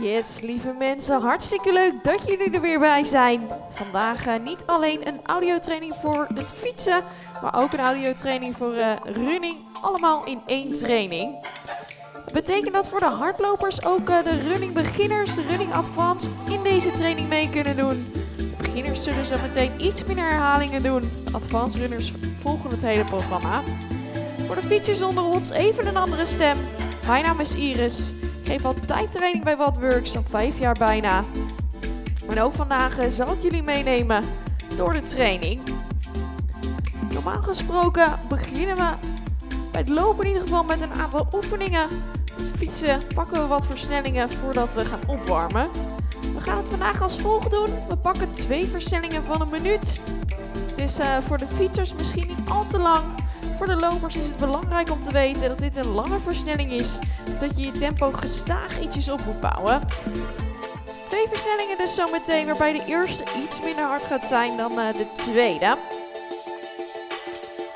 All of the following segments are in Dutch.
Yes, lieve mensen, hartstikke leuk dat jullie er weer bij zijn. Vandaag eh, niet alleen een audiotraining voor het fietsen, maar ook een audiotraining voor eh, running. Allemaal in één training. Betekent dat voor de hardlopers ook eh, de running beginners, de running advanced in deze training mee kunnen doen. Beginners zullen zo meteen iets minder herhalingen doen. Advanced runners volgen het hele programma. Voor de fietsers onder ons even een andere stem. Mijn naam is Iris. Ik geef al tijdtraining bij Works al vijf jaar bijna. En ook vandaag eh, zal ik jullie meenemen door de training. Normaal gesproken beginnen we bij het lopen in ieder geval met een aantal oefeningen. Fietsen pakken we wat versnellingen voordat we gaan opwarmen. We gaan het vandaag als volgt doen. We pakken twee versnellingen van een minuut. Het is uh, voor de fietsers misschien niet al te lang. Voor de lopers is het belangrijk om te weten dat dit een lange versnelling is. Dus dat je je tempo gestaag ietsjes op moet bouwen. Dus twee versnellingen dus zometeen, waarbij de eerste iets minder hard gaat zijn dan uh, de tweede.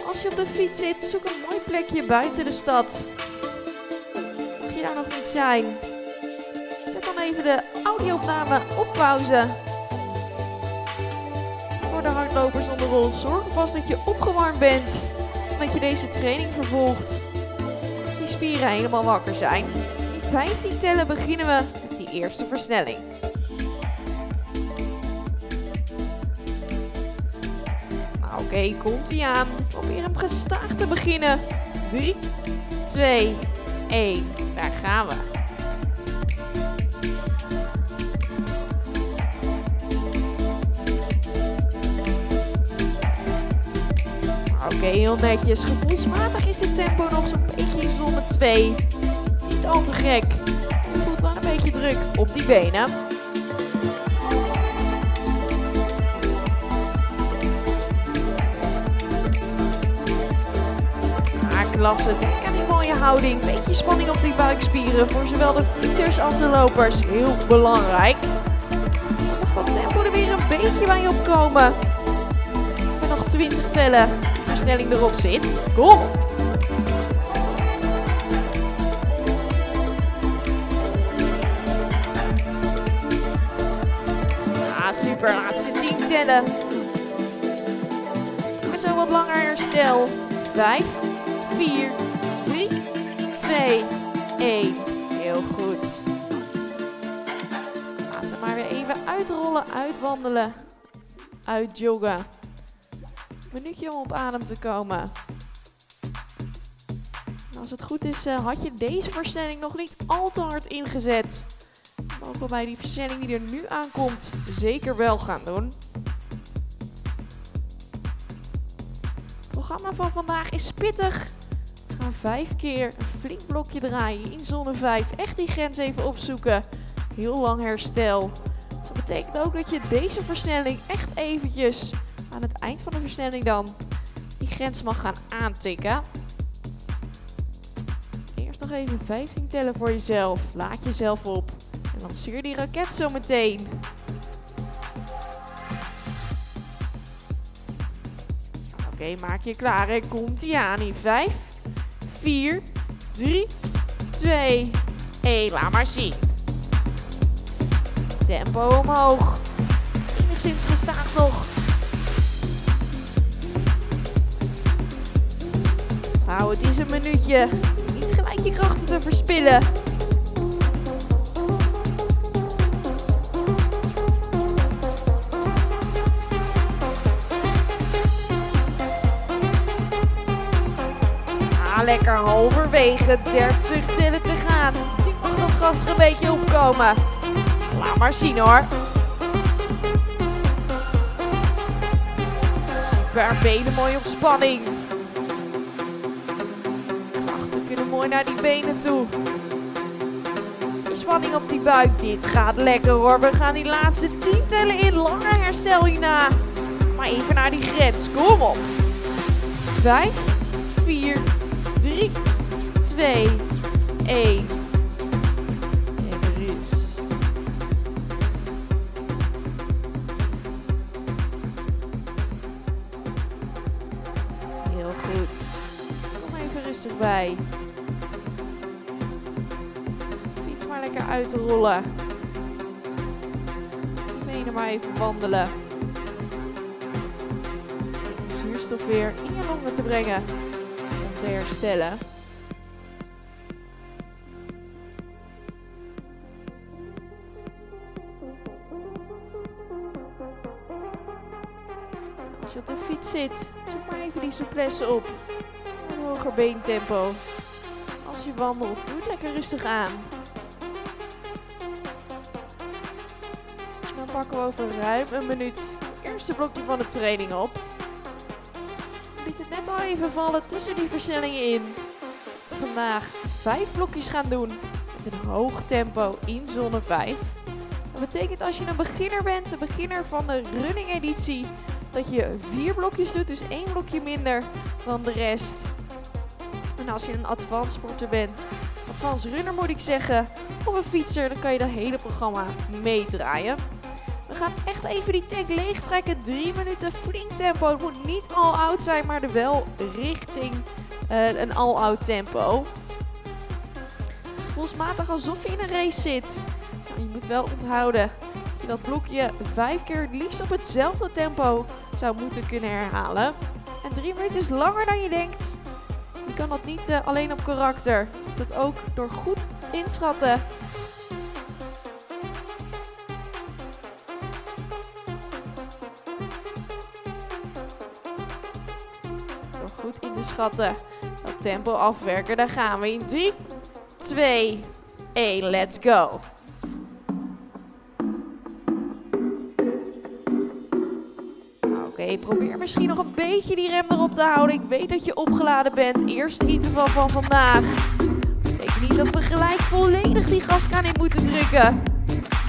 Als je op de fiets zit, zoek een mooi plekje buiten de stad. Mocht je daar nog niet zijn, zet dan even de audio-opname op pauze. Voor de hardlopers onder ons, zorg vast dat je opgewarmd bent dat je deze training vervolgt. Als die spieren helemaal wakker zijn. In 15 tellen beginnen we met die eerste versnelling. Nou, Oké, komt hij aan. Probeer hem gestaag te beginnen. 3, 2, 1. Daar gaan we. Heel netjes. Gevoelsmatig is het tempo nog zo'n beetje in zone 2. Niet al te gek. Voelt wel een beetje druk op die benen. Ah, klasse. Denk aan die mooie houding. Beetje spanning op die buikspieren voor zowel de fietsers als de lopers. Heel belangrijk. Mag dat tempo er weer een beetje bij opkomen. Ben nog 20 tellen versnelling erop zit. Kom! Ah, super. Laatste 10 tellen. En zo wat langer herstel. 5, 4, 3, 2, 1. Heel goed. Laten we maar weer even uitrollen, uitwandelen, uitjoggen minuutje om op adem te komen. En als het goed is, uh, had je deze versnelling nog niet al te hard ingezet. Mogen we bij die versnelling die er nu aankomt zeker wel gaan doen. Het programma van vandaag is pittig. We gaan vijf keer een flink blokje draaien in zone 5. Echt die grens even opzoeken. Heel lang herstel. dat betekent ook dat je deze versnelling echt eventjes aan het eind van de versnelling dan die grens mag gaan aantikken. Eerst nog even 15 tellen voor jezelf. Laat jezelf op. En lanceer die raket zo meteen. Oké, maak je klaar. En komt ie aan in 5, 4, 3, 2, 1. Laat maar zien. Tempo omhoog. Enigszins gestaag nog. Nou, het is een minuutje. Niet gelijk je krachten te verspillen. Ah, lekker halverwege 30 tellen te gaan. Nu mag dat gas er een beetje opkomen. Laat maar zien hoor. Super, benen mooi op spanning. Naar die benen toe. Spanning op die buik. Dit gaat lekker hoor. We gaan die laatste 10 tellen in. Langer herstel hierna. Maar even naar die grens. Kom op. 5, 4, 3, 2, 1. Rollen. Benen maar even wandelen. Zuurstof weer in je longen te brengen om te herstellen. Als je op de fiets zit, zoek maar even die souplesse op. Een hoger beentempo. Als je wandelt, doe het lekker rustig aan. Pakken we over ruim een minuut het eerste blokje van de training op. Ik liet het net al even vallen tussen die versnellingen in. Dat we vandaag vijf blokjes gaan doen met een hoog tempo in zone 5. Dat betekent als je een beginner bent, een beginner van de running editie, dat je vier blokjes doet, dus één blokje minder dan de rest. En als je een advanced sporter bent, advanced runner moet ik zeggen, of een fietser, dan kan je dat hele programma meedraaien. Gaan echt even die tank leegtrekken. Drie minuten flink tempo. Het moet niet al oud zijn, maar wel richting uh, een al oud tempo. Het is gevoelsmatig alsof je in een race zit. Maar je moet wel onthouden dat je dat blokje vijf keer het liefst op hetzelfde tempo zou moeten kunnen herhalen. En drie minuten is langer dan je denkt. Je kan dat niet uh, alleen op karakter. Dat ook door goed inschatten Dat tempo afwerken, daar gaan we in 3, 2, 1, let's go. Oké, okay, probeer misschien nog een beetje die rem erop te houden. Ik weet dat je opgeladen bent. Eerste interval van vandaag. Betekent niet dat we gelijk volledig die gaskraan in moeten drukken.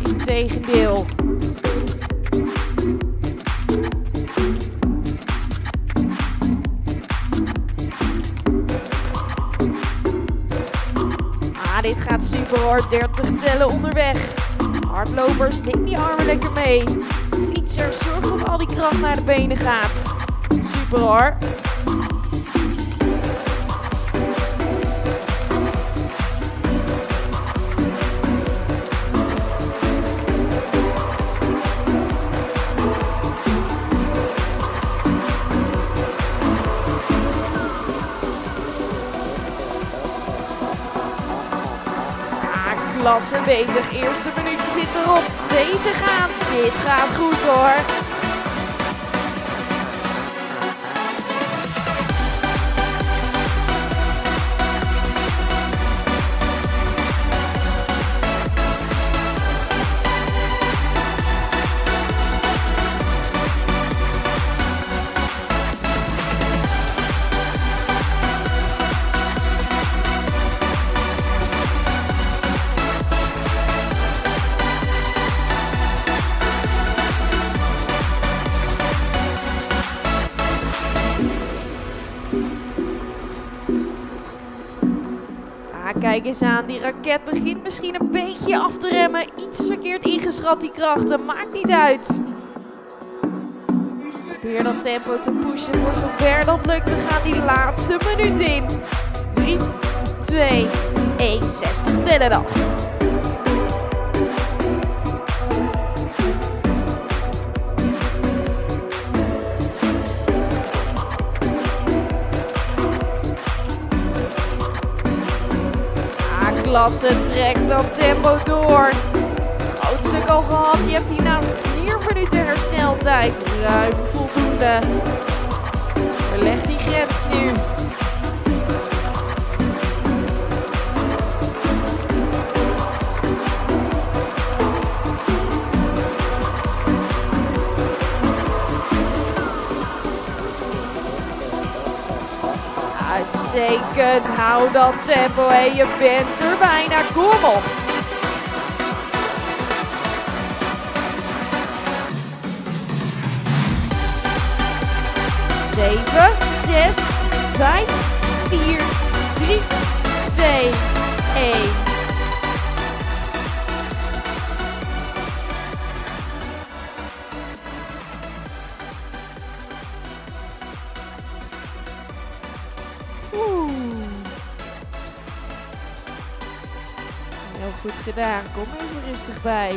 Integendeel. Super hard. 30 tellen onderweg. Hardlopers, neem die armen lekker mee. Fietsers, zorg dat al die kracht naar de benen gaat. Super hoor. Klasse bezig. Eerste minuutje zit erop. Twee te gaan. Dit gaat goed hoor. Eens aan, die raket begint misschien een beetje af te remmen. Iets verkeerd ingeschat, die krachten. Maakt niet uit. Probeer dat tempo te pushen voor zover dat lukt. We gaan die laatste minuut in. 3, 2, 1, 60 tellen dan. Klasse. Trek dat tempo door. Groot stuk al gehad. Je hebt hierna 4 minuten hersteltijd. Ruim voldoende. Verleg die grens nu. Uitstekend. Hou dat tempo en je bent bijna. Op. Zeven, zes, vijf, vier, drie, twee, één. Gedaan. Kom even rustig bij.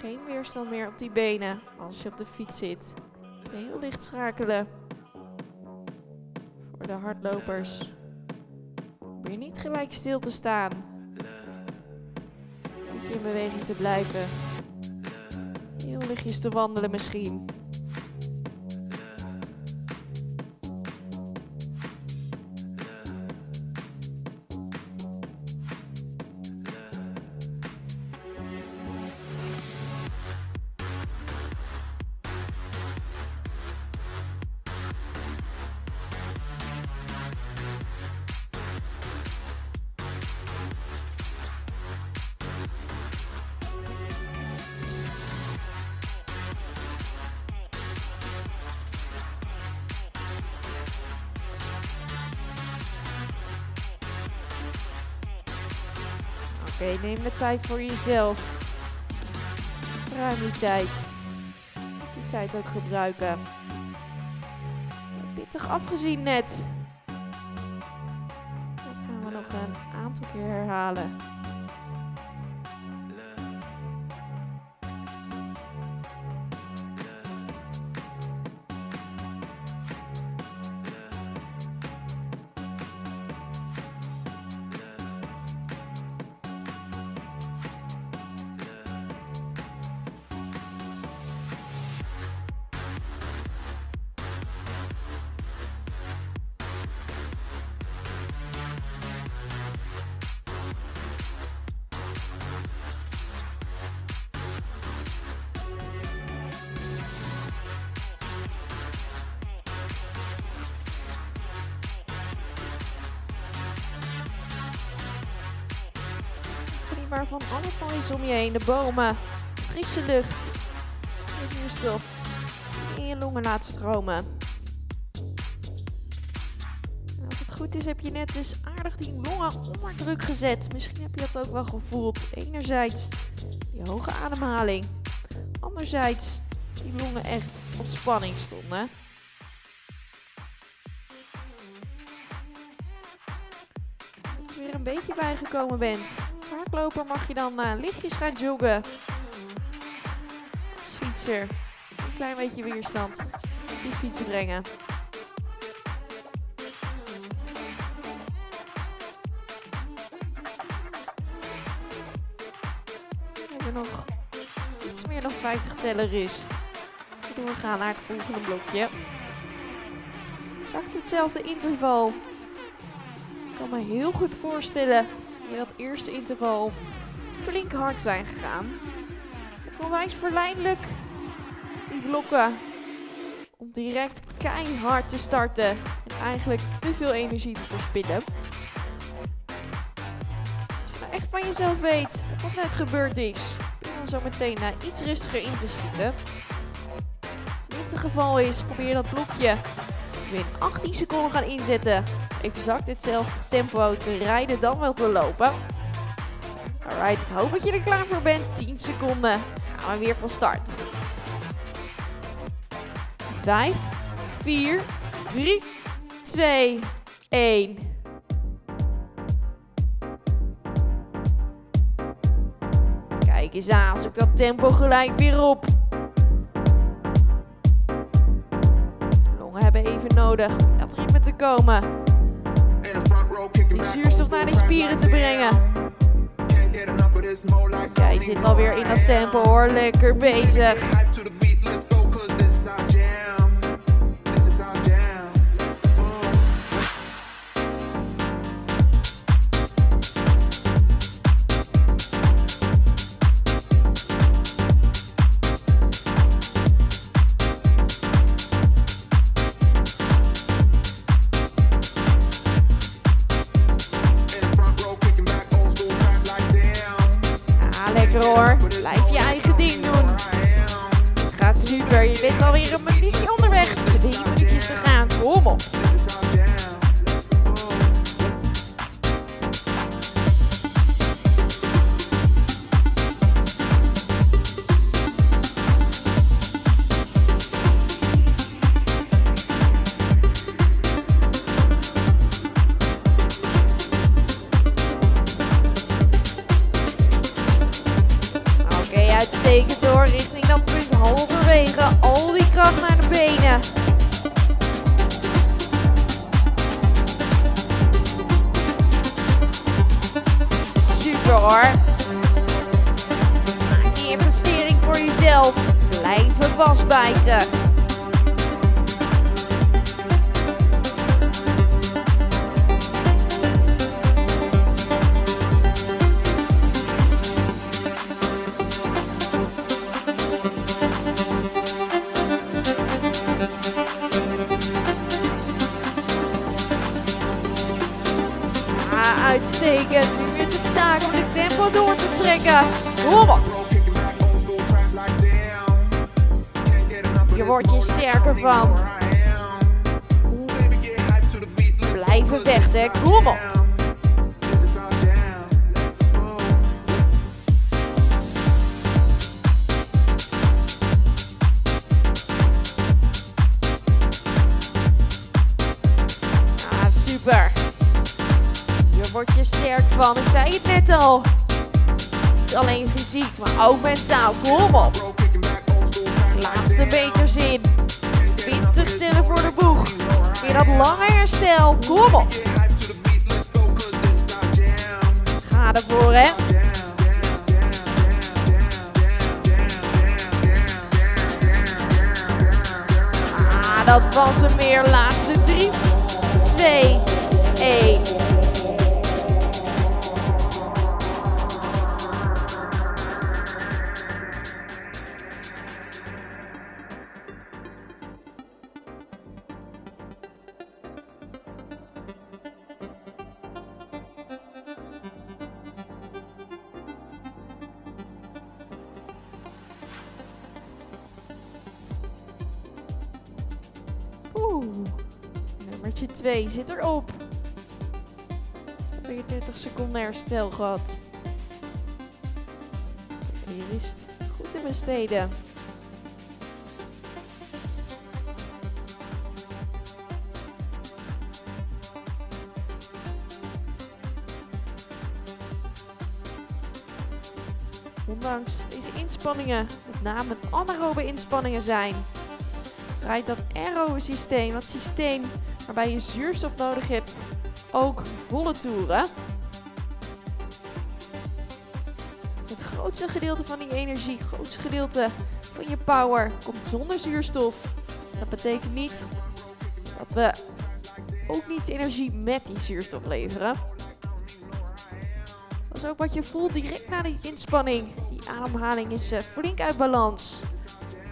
Geen weerstand meer op die benen als je op de fiets zit. Heel licht schakelen. Voor de hardlopers. Probeer niet gelijk stil te staan. Beetje in beweging te blijven. Heel lichtjes te wandelen misschien. Tijd voor jezelf. Ruim die tijd. Die tijd ook gebruiken. Pittig afgezien net. Geniet maar van alle moois om je heen. De bomen, frisse lucht, de zuurstof in je longen laat stromen. En als het goed is heb je net dus aardig die longen onder druk gezet. Misschien heb je dat ook wel gevoeld. Enerzijds die hoge ademhaling. Anderzijds die longen echt op spanning stonden. Als je weer een beetje bijgekomen bent, hardloper mag je dan eh, lichtjes gaan joggen. Als fietser een klein beetje weerstand die fiets brengen. We hebben nog iets meer dan 50 tellen rust. We gaan naar het volgende blokje. Exact hetzelfde interval. Ik kan me heel goed voorstellen in dat eerste interval flink hard zijn gegaan. Onwijs verleidelijk, die blokken, om direct keihard te starten en eigenlijk te veel energie te verspillen. Als je nou echt van jezelf weet wat net gebeurd is, dan zo meteen naar iets rustiger in te schieten. Als dit het geval is, probeer dat blokje in 18 seconden gaan inzetten exact hetzelfde tempo te rijden dan wel te lopen. Alright, ik hoop dat je er klaar voor bent. 10 seconden. Gaan we weer van start. 5, 4, 3, 2, 1. Kijk eens aan, zoek dat tempo gelijk weer op. Longen hebben even nodig om in dat ritme te komen. Die zuurstof naar die spieren te brengen. Jij zit alweer in dat tempo hoor, lekker bezig. Jezelf. Blijven vastbijten. Ah, uitstekend. Nu is het zaak om de tempo door te trekken. Kom op. Je wordt je sterker van. Blijven vechten. Kom op. Ah, super. Je wordt je sterk van. Ik zei het net al. Niet alleen fysiek, maar ook mentaal. Kom op. Meters in. 20 tellen voor de boeg. Weer dat lange herstel. Ga ervoor, hè. Ah, dat was hem meer. Laatste 3, 2, 1. Zit erop. Weer 30 seconden herstel gehad. Hier is het goed in besteden. Ondanks deze inspanningen, met name anaerobe inspanningen zijn, draait dat aerobe systeem, dat systeem waarbij je zuurstof nodig hebt, ook volle toeren. Het grootste gedeelte van die energie, het grootste gedeelte van je power komt zonder zuurstof. Dat betekent niet dat we ook niet energie met die zuurstof leveren. Dat is ook wat je voelt direct na die inspanning. Die ademhaling is eh, flink uit balans.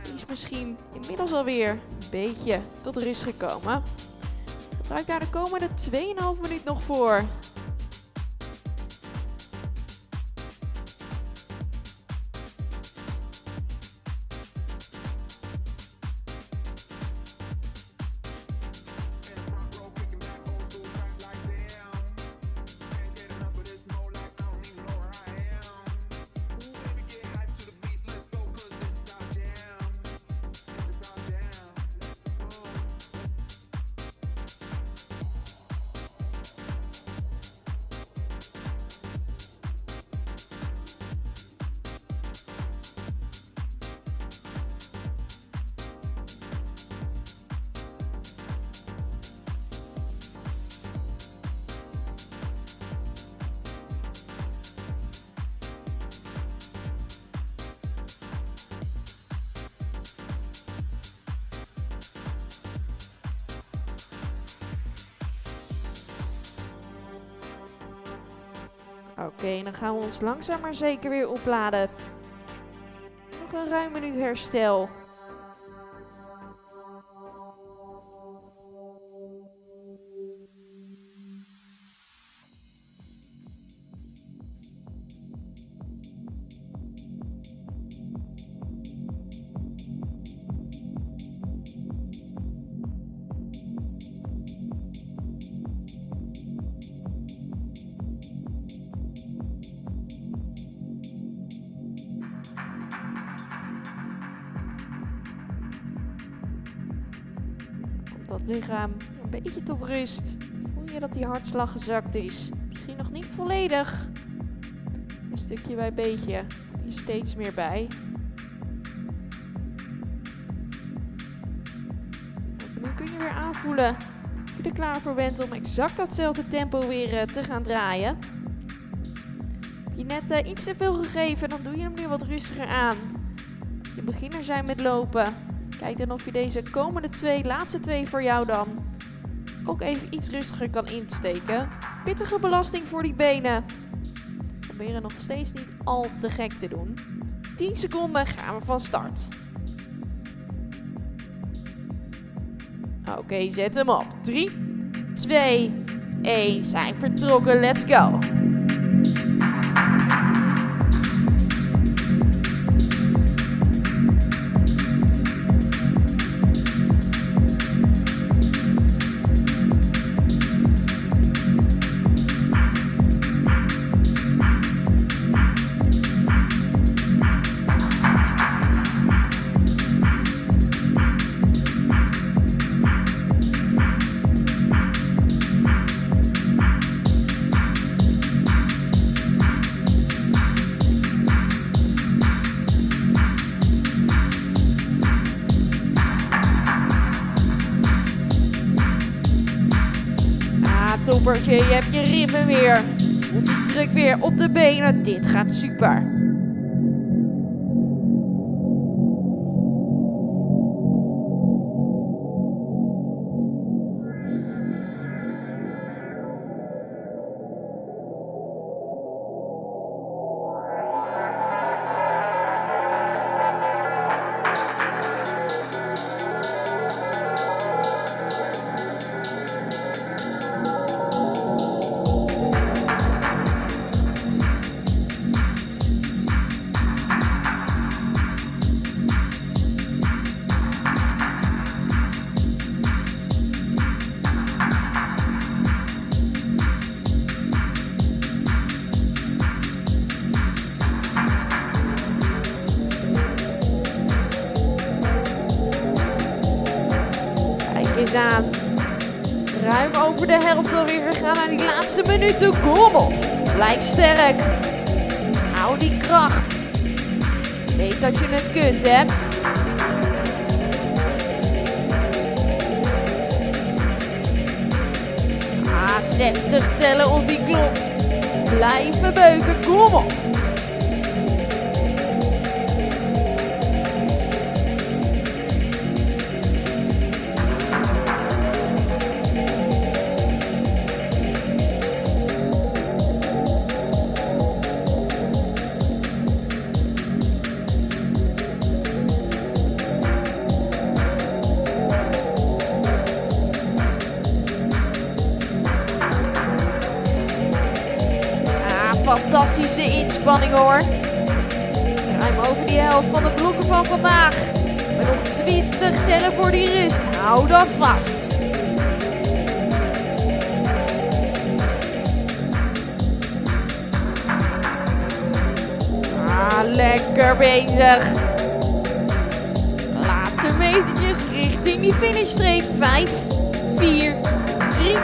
Die is misschien inmiddels alweer een beetje tot rust gekomen. Gebruik daar de komende 2,5 minuut nog voor. Oké, dan gaan we ons langzaam maar zeker weer opladen. Nog een ruim minuut herstel. Voel je dat die hartslag gezakt is. Misschien nog niet volledig. Een stukje bij beetje. Je steeds meer bij. Nu kun je weer aanvoelen of je er klaar voor bent om exact datzelfde tempo weer eh, te gaan draaien. Heb je net eh, iets te veel gegeven, dan doe je hem nu wat rustiger aan. Moet je beginner zijn met lopen. Kijk dan of je deze komende twee, laatste twee voor jou dan, ook even iets rustiger kan insteken. Pittige belasting voor die benen. Proberen nog steeds niet al te gek te doen. 10 seconden gaan we van start. Oké, zet hem op. 3, 2, 1. Zijn vertrokken. Let's go. Je hebt je ritme weer. Druk weer op de benen. Dit gaat super. Laatste minuten. Op. Blijf sterk. Hou die kracht. Weet dat je het kunt, hè? Ah, 60 tellen op die klok. Blijven beuken. Kom op. fantastische inspanning hoor. Ruim over die helft van de blokken van vandaag. Maar nog 20 tellen voor die rust. Hou dat vast. Ah, lekker bezig. Laatste metertjes richting die finishstreep. 5, 4, 3,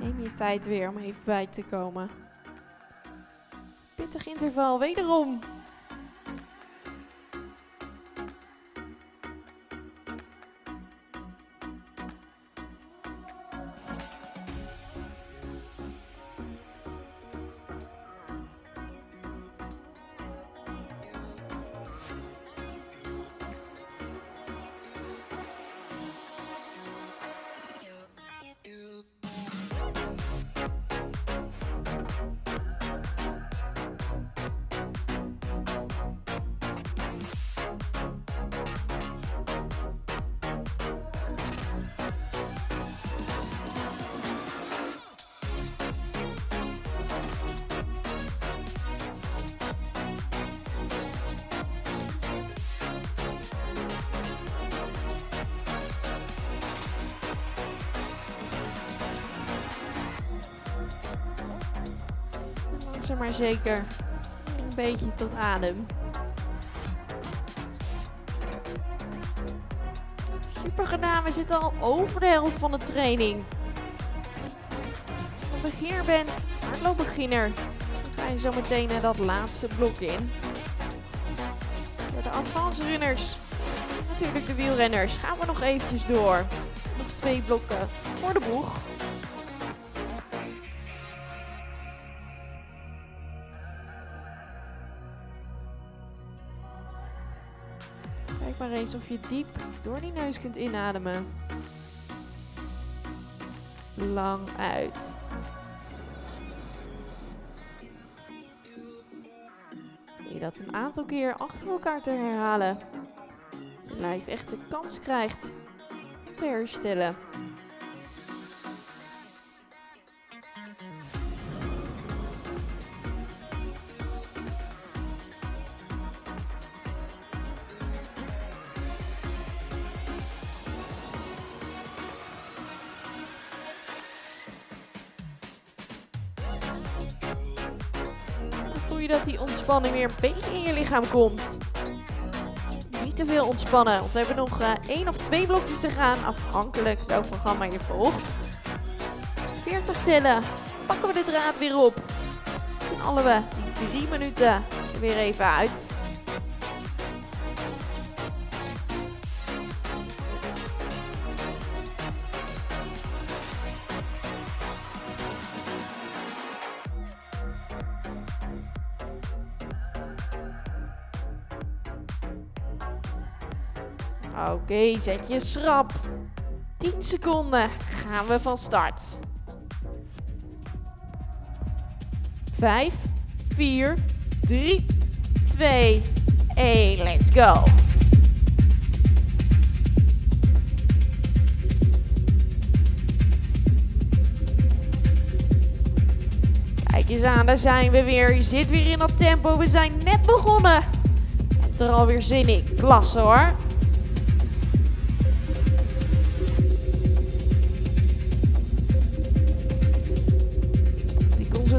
Neem je tijd weer om even bij te komen. Pittig interval, wederom. Maar zeker een beetje tot adem. Super gedaan, we zitten al over de helft van de training. Als je beginner bent, hardloopbeginner, dan ga je zo meteen naar dat laatste blok in. Voor de advanced runners, natuurlijk de wielrenners, gaan we nog eventjes door. Nog twee blokken voor de boeg. Eens of je diep door die neus kunt inademen. Lang uit. Je dat een aantal keer achter elkaar te herhalen. Je lijf echt de kans krijgt te herstellen. Dat die ontspanning weer een beetje in je lichaam komt. Niet te veel ontspannen, want we hebben nog eh, één of twee blokjes te gaan, afhankelijk welk programma je volgt. 40 tellen, pakken we de draad weer op. Knallen we die drie minuten er weer even uit. Oké, zet je schrap. 10 seconden gaan we van start. 5, 4, 3, 2, 1, let's go. Kijk eens aan, daar zijn we weer. Je zit weer in dat tempo. We zijn net begonnen. Je hebt er alweer zin in. Klasse hoor.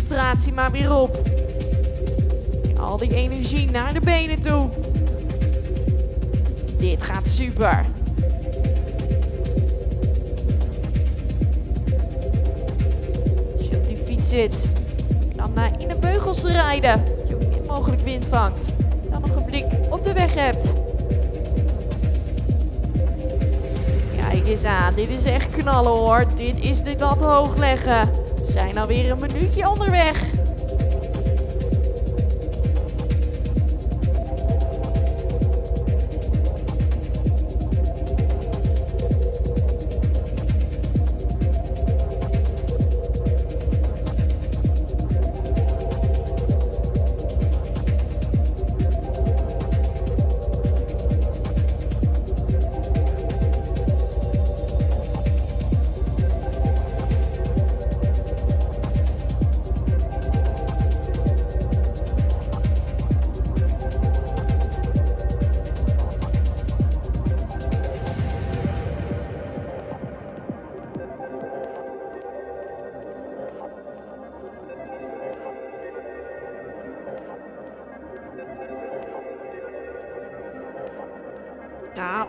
Concentratie maar weer op. Al die energie naar de benen toe. Dit gaat super. Als je op die fiets zit, dan naar in de beugels te rijden. Dat je ook min mogelijk wind vangt. Dan nog een blik op de weg hebt. Kijk eens aan, dit is echt knallen hoor. Dit is de lat hoog leggen. Zijn alweer een minuutje onderweg.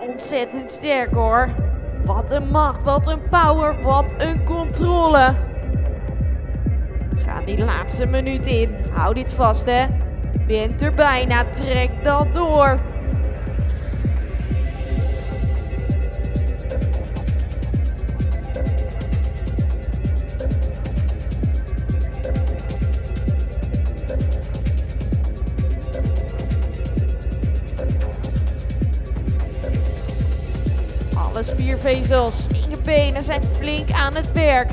Ontzettend sterk hoor. Wat een macht, wat een power, wat een controle. Gaan die laatste minuut in. Hou dit vast hè. Je bent er bijna, trek dat door. Zijn flink aan het werk.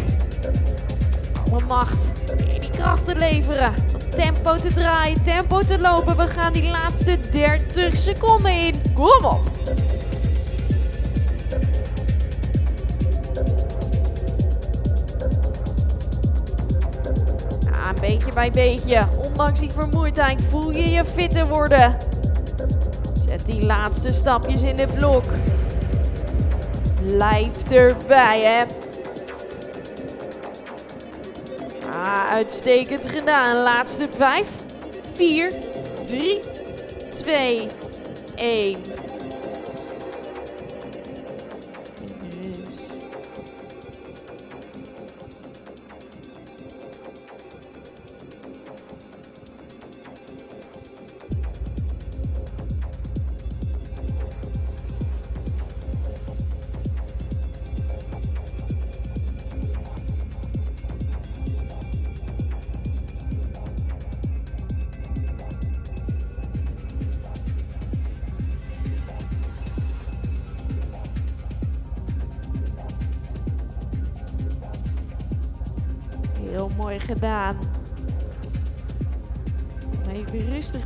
Alle macht die kracht te leveren. Tempo te draaien, tempo te lopen. We gaan die laatste 30 seconden in. Kom op! Beetje bij beetje. Ondanks die vermoeidheid voel je je fitter worden. Zet die laatste stapjes in de blok. Blijf erbij, hè. Ja, uitstekend gedaan. Laatste 5, 4, 3, 2, 1.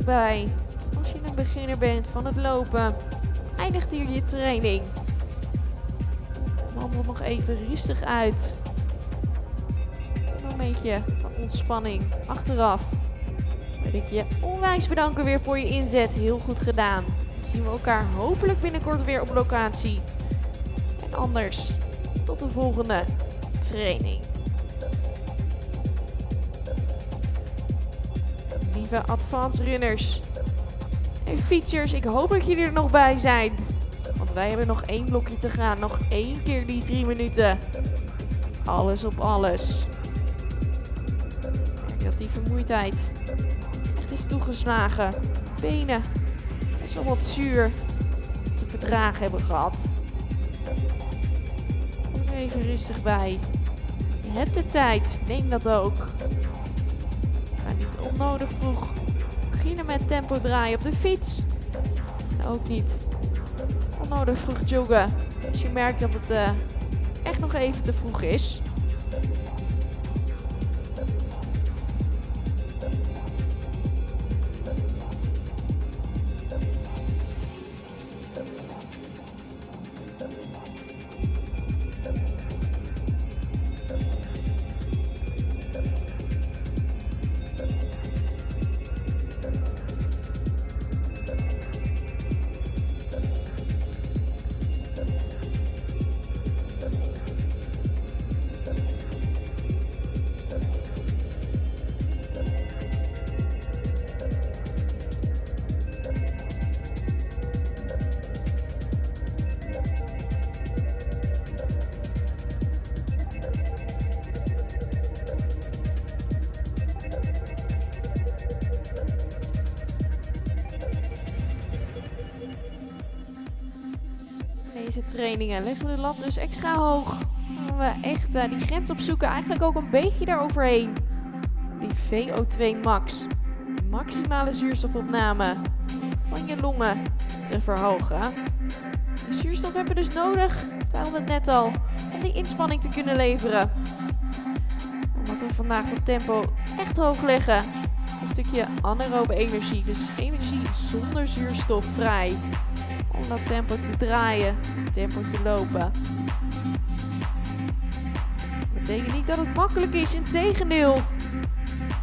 Even rustig bij. Als je een beginner bent van het lopen, eindigt hier je training. Wandel nog even rustig uit. Een momentje van ontspanning achteraf. Wil ik je onwijs bedanken weer voor je inzet. Heel goed gedaan. Dan zien we elkaar hopelijk binnenkort weer op locatie. En anders, tot de volgende training. Advanced runners en fietsers. Ik hoop dat jullie er nog bij zijn. Want wij hebben nog één blokje te gaan. Nog één keer die drie minuten. Alles op alles. Ik dat die vermoeidheid echt is toegeslagen. Benen best wel wat zuur te verdragen hebben gehad. Even rustig bij. Je hebt de tijd. Neem dat ook onnodig vroeg beginnen met tempo draaien op de fiets. Ook niet onnodig vroeg joggen. Als je merkt dat het uh, echt nog even te vroeg is. Trainingen leggen we de lat dus extra hoog. Dan we echt uh, die grens opzoeken, eigenlijk ook een beetje daaroverheen. Die VO2 max, de maximale zuurstofopname van je longen te verhogen. Zuurstof hebben we dus nodig, we het net al, om die inspanning te kunnen leveren. Omdat we vandaag het tempo echt hoog leggen. Een stukje anaerobe energie, dus energie zonder zuurstof vrij dat tempo te draaien, tempo te lopen. Dat betekent niet dat het makkelijk is, integendeel.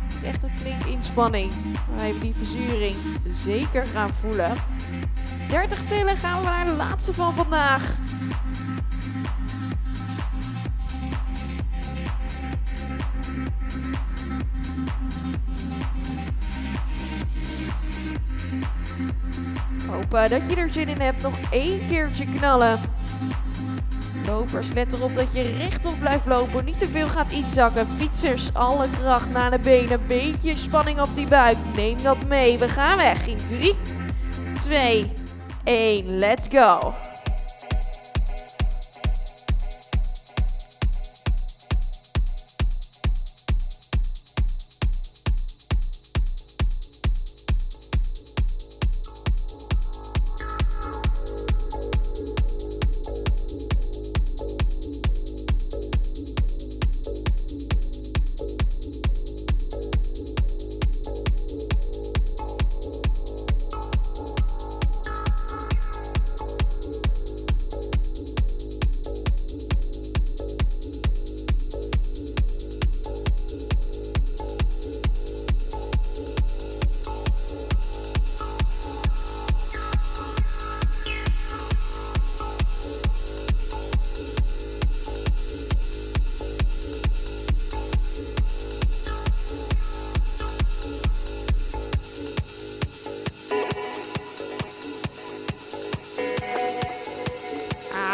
Het is echt een flinke inspanning. We die verzuring zeker gaan voelen. 30 tillen gaan we naar de laatste van vandaag. Hoop dat je er zin in hebt. Nog één keertje knallen. Lopers, let erop dat je rechtop blijft lopen. Niet te veel gaat inzakken. Fietsers, alle kracht naar de benen. Beetje spanning op die buik. Neem dat mee. We gaan weg in 3, 2, 1. Let's go.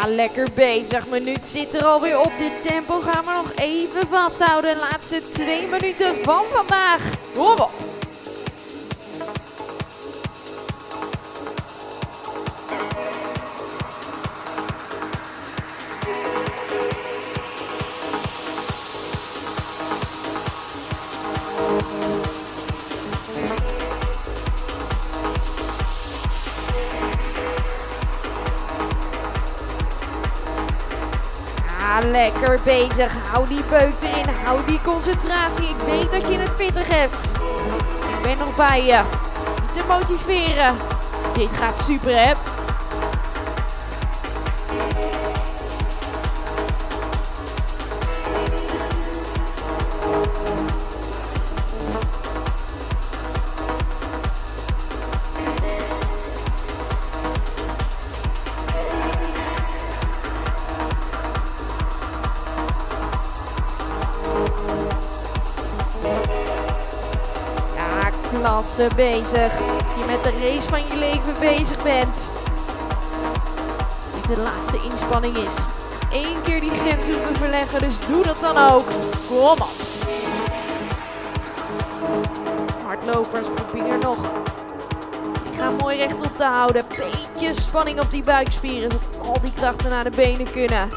Lekker bezig. Minuut zit er alweer op. Dit tempo gaan we nog even vasthouden. Laatste twee minuten van vandaag. Kom. Bezig. Hou die beuk erin. Hou die concentratie. Ik weet dat je het pittig hebt. Ik ben nog bij je. Te motiveren. Dit gaat super, hè? Klasse bezig. Je met de race van je leven bezig bent. Dit de laatste inspanning is. Eén keer die grens hoeven verleggen, dus doe dat dan ook. Kom op. Hardlopers, probeer nog. Ik ga mooi rechtop te houden. Beetje spanning op die buikspieren, zodat al die krachten naar de benen kunnen.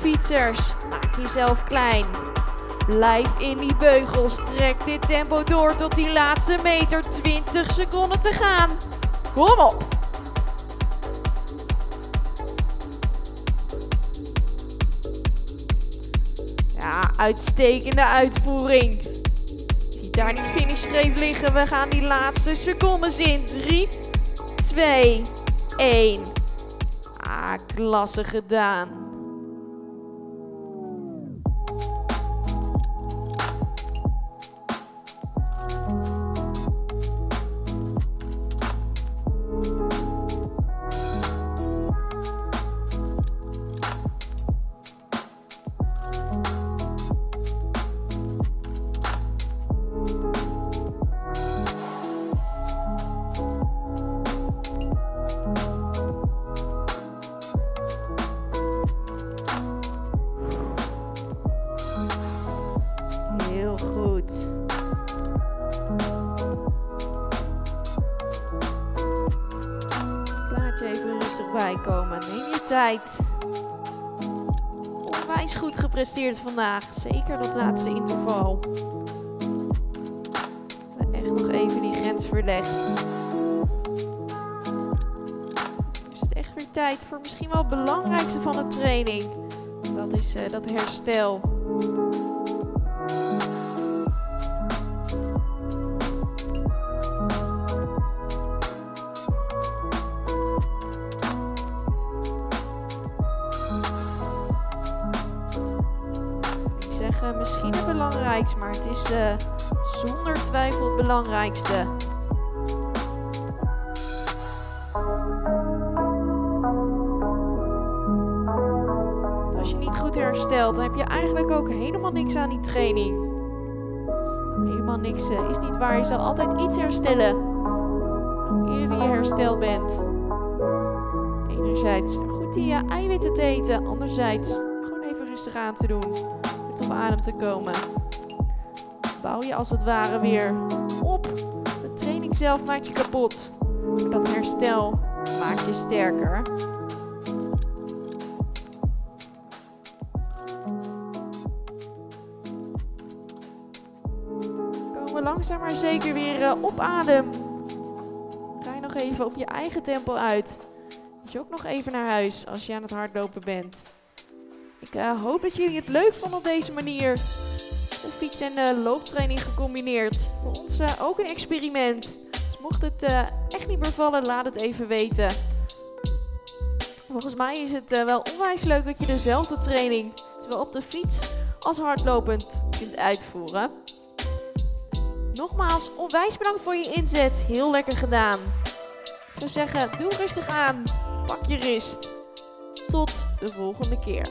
Fietsers, maak jezelf klein. Blijf in die beugels. Trek dit tempo door tot die laatste meter. 20 seconden te gaan. Kom op. Ja, uitstekende uitvoering. Ziet daar die finishstreep liggen. We gaan die laatste secondes in. 3, 2, 1. Ah, klasse gedaan. Bijkomen. Neem je tijd. Onwijs goed gepresteerd vandaag. Zeker dat laatste interval. Echt nog even die grens verlegd. Is het echt weer tijd voor misschien wel het belangrijkste van de training. Dat is eh, dat herstel. Zonder twijfel het belangrijkste. Als je niet goed herstelt, dan heb je eigenlijk ook helemaal niks aan die training. Helemaal niks eh, is niet waar. Je zal altijd iets herstellen. Hoe eerder je hersteld bent. Enerzijds goed die uh, eiwitten te eten. Anderzijds gewoon even rustig aan te doen. Goed op adem te komen. Bouw je als het ware weer op. De training zelf maakt je kapot. Dat herstel maakt je sterker. Komen we langzaam maar zeker weer eh, op adem. Ga je nog even op je eigen tempo uit. Jog nog even naar huis als je aan het hardlopen bent. Ik eh, hoop dat jullie het leuk vonden op deze manier. Fiets- en de looptraining gecombineerd. Voor ons eh, ook een experiment. Dus mocht het eh, echt niet meer vallen, laat het even weten. Volgens mij is het eh, wel onwijs leuk dat je dezelfde training, zowel op de fiets als hardlopend, kunt uitvoeren. Nogmaals, onwijs bedankt voor je inzet. Heel lekker gedaan. Ik zou zeggen, doe rustig aan. Pak je rust. Tot de volgende keer.